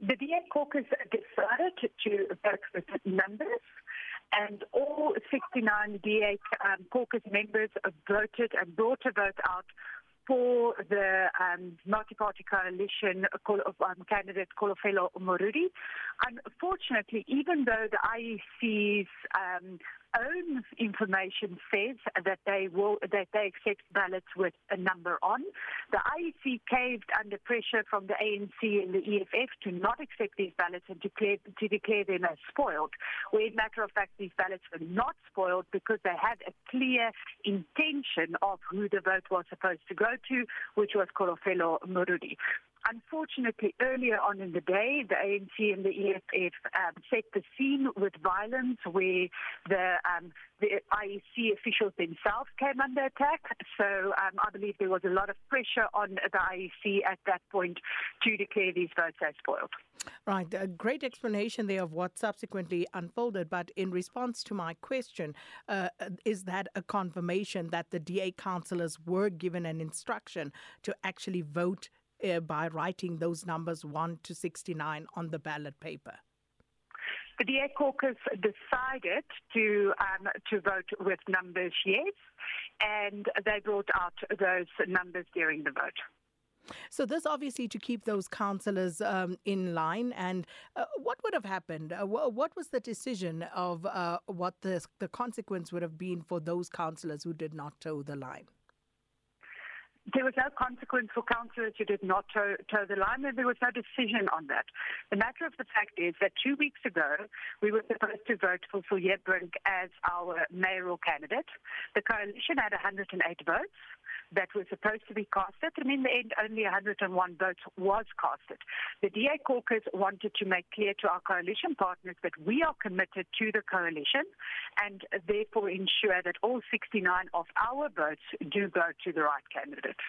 The DA caucus decided to vote with numbers, and all 69 DA um, caucus members voted and brought a vote out for the um, multi-party coalition call of, um, candidate Kolofelo Morudi. Unfortunately, even though the IEC's um, own information says that they will that they accept ballots with a number on. The IEC caved under pressure from the ANC and the EFF to not accept these ballots and declare to declare them as spoiled. Where in matter of fact these ballots were not spoiled because they had a clear intention of who the vote was supposed to go to, which was Kolofelo Morudi. Unfortunately, earlier on in the day, the ANC and the EFF um, set the scene with violence where the, um, the IEC officials themselves came under attack. So um, I believe there was a lot of pressure on the IEC at that point to declare these votes as spoiled. Right, a great explanation there of what subsequently unfolded. But in response to my question, uh, is that a confirmation that the DA councillors were given an instruction to actually vote uh, by writing those numbers 1 to 69 on the ballot paper? The DA caucus decided to um, to vote with numbers yes, and they brought out those numbers during the vote. So this obviously to keep those councillors um, in line. And uh, what would have happened? Uh, w- what was the decision of uh, what the the consequence would have been for those councillors who did not toe the line? There was no consequence for councillors who did not toe, toe the line, and there was no decision on that. The matter of the fact is that two weeks ago, we were supposed to vote for Fulje Brink as our mayoral candidate. The coalition had 108 votes that were supposed to be casted, and in the end, only 101 votes was casted. The DA caucus wanted to make clear to our coalition partners that we are committed to the coalition and therefore ensure that all 69 of our votes do go to the right candidate. it.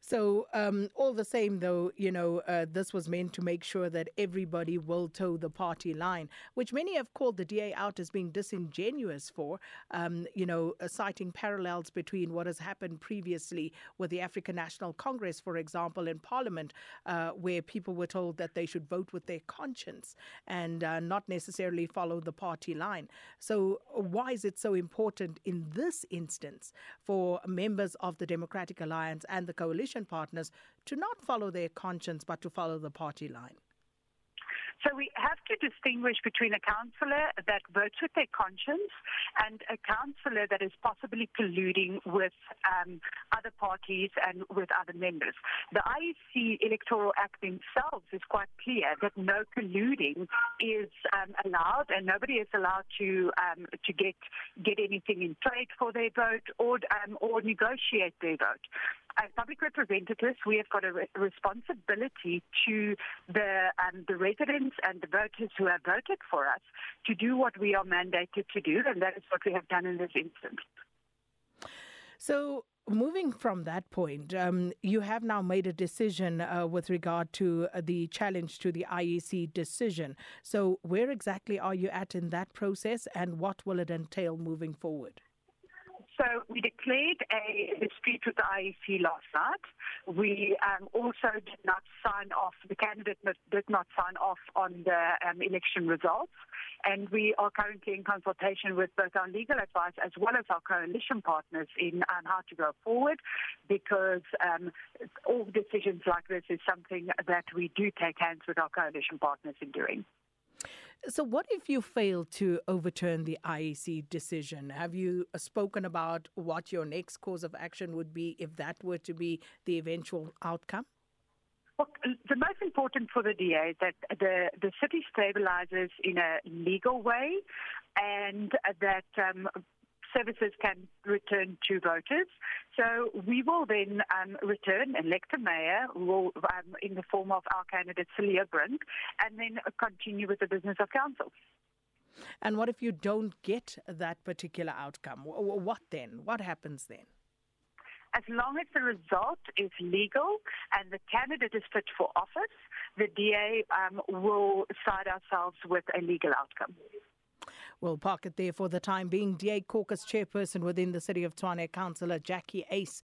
So um all the same though, you know, uh, this was meant to make sure that everybody will toe the party line, which many have called the DA out as being disingenuous for, um you know, uh, citing parallels between what has happened previously with the African National Congress for example in parliament uh where people were told that they should vote with their conscience and uh, not necessarily follow the party line. So why is it so important in this instance for members of the Democratic Alliance and the coalition coalition partners to not follow their conscience but to follow the party line? So we have to distinguish between a councillor that votes with their conscience and a councillor that is possibly colluding with um, other parties and with other members. The IEC Electoral Act themselves is quite clear that no colluding is um, allowed, and nobody is allowed to um, to get get anything in trade for their vote or um, or negotiate their vote. as public representatives, we have got a re responsibility to the um, the residents and the voters who have voted for us to do what we are mandated to do, and that is what we have done in this instance. So, Moving from that point, um, you have now made a decision uh, with regard to uh, the challenge to the IEC decision. So, where exactly are you at in that process and what will it entail moving forward? So we declared a dispute with the IEC last night. We um, also did not sign off, the candidate did not sign off on the um, election results. And we are currently in consultation with both our legal advice as well as our coalition partners in um, how to go forward because um, all decisions like this is something that we do take hands with our coalition partners in doing. So, what if you fail to overturn the IEC decision? Have you uh, spoken about what your next course of action would be if that were to be the eventual outcome? Well, the most important for the DA is that the, the city stabilizes in a legal way and that um, services can return to voters. So we will then um, return, elect a mayor will, um, in the form of our candidate, Celia Brink, and then continue with the business of council. And what if you don't get that particular outcome? What then? What happens then? As long as the result is legal and the candidate is fit for office, the DA um, will side ourselves with a legal outcome. We'll park it there for the time being. DA Caucus chairperson within the City of Tuane, Councillor Jackie Ace.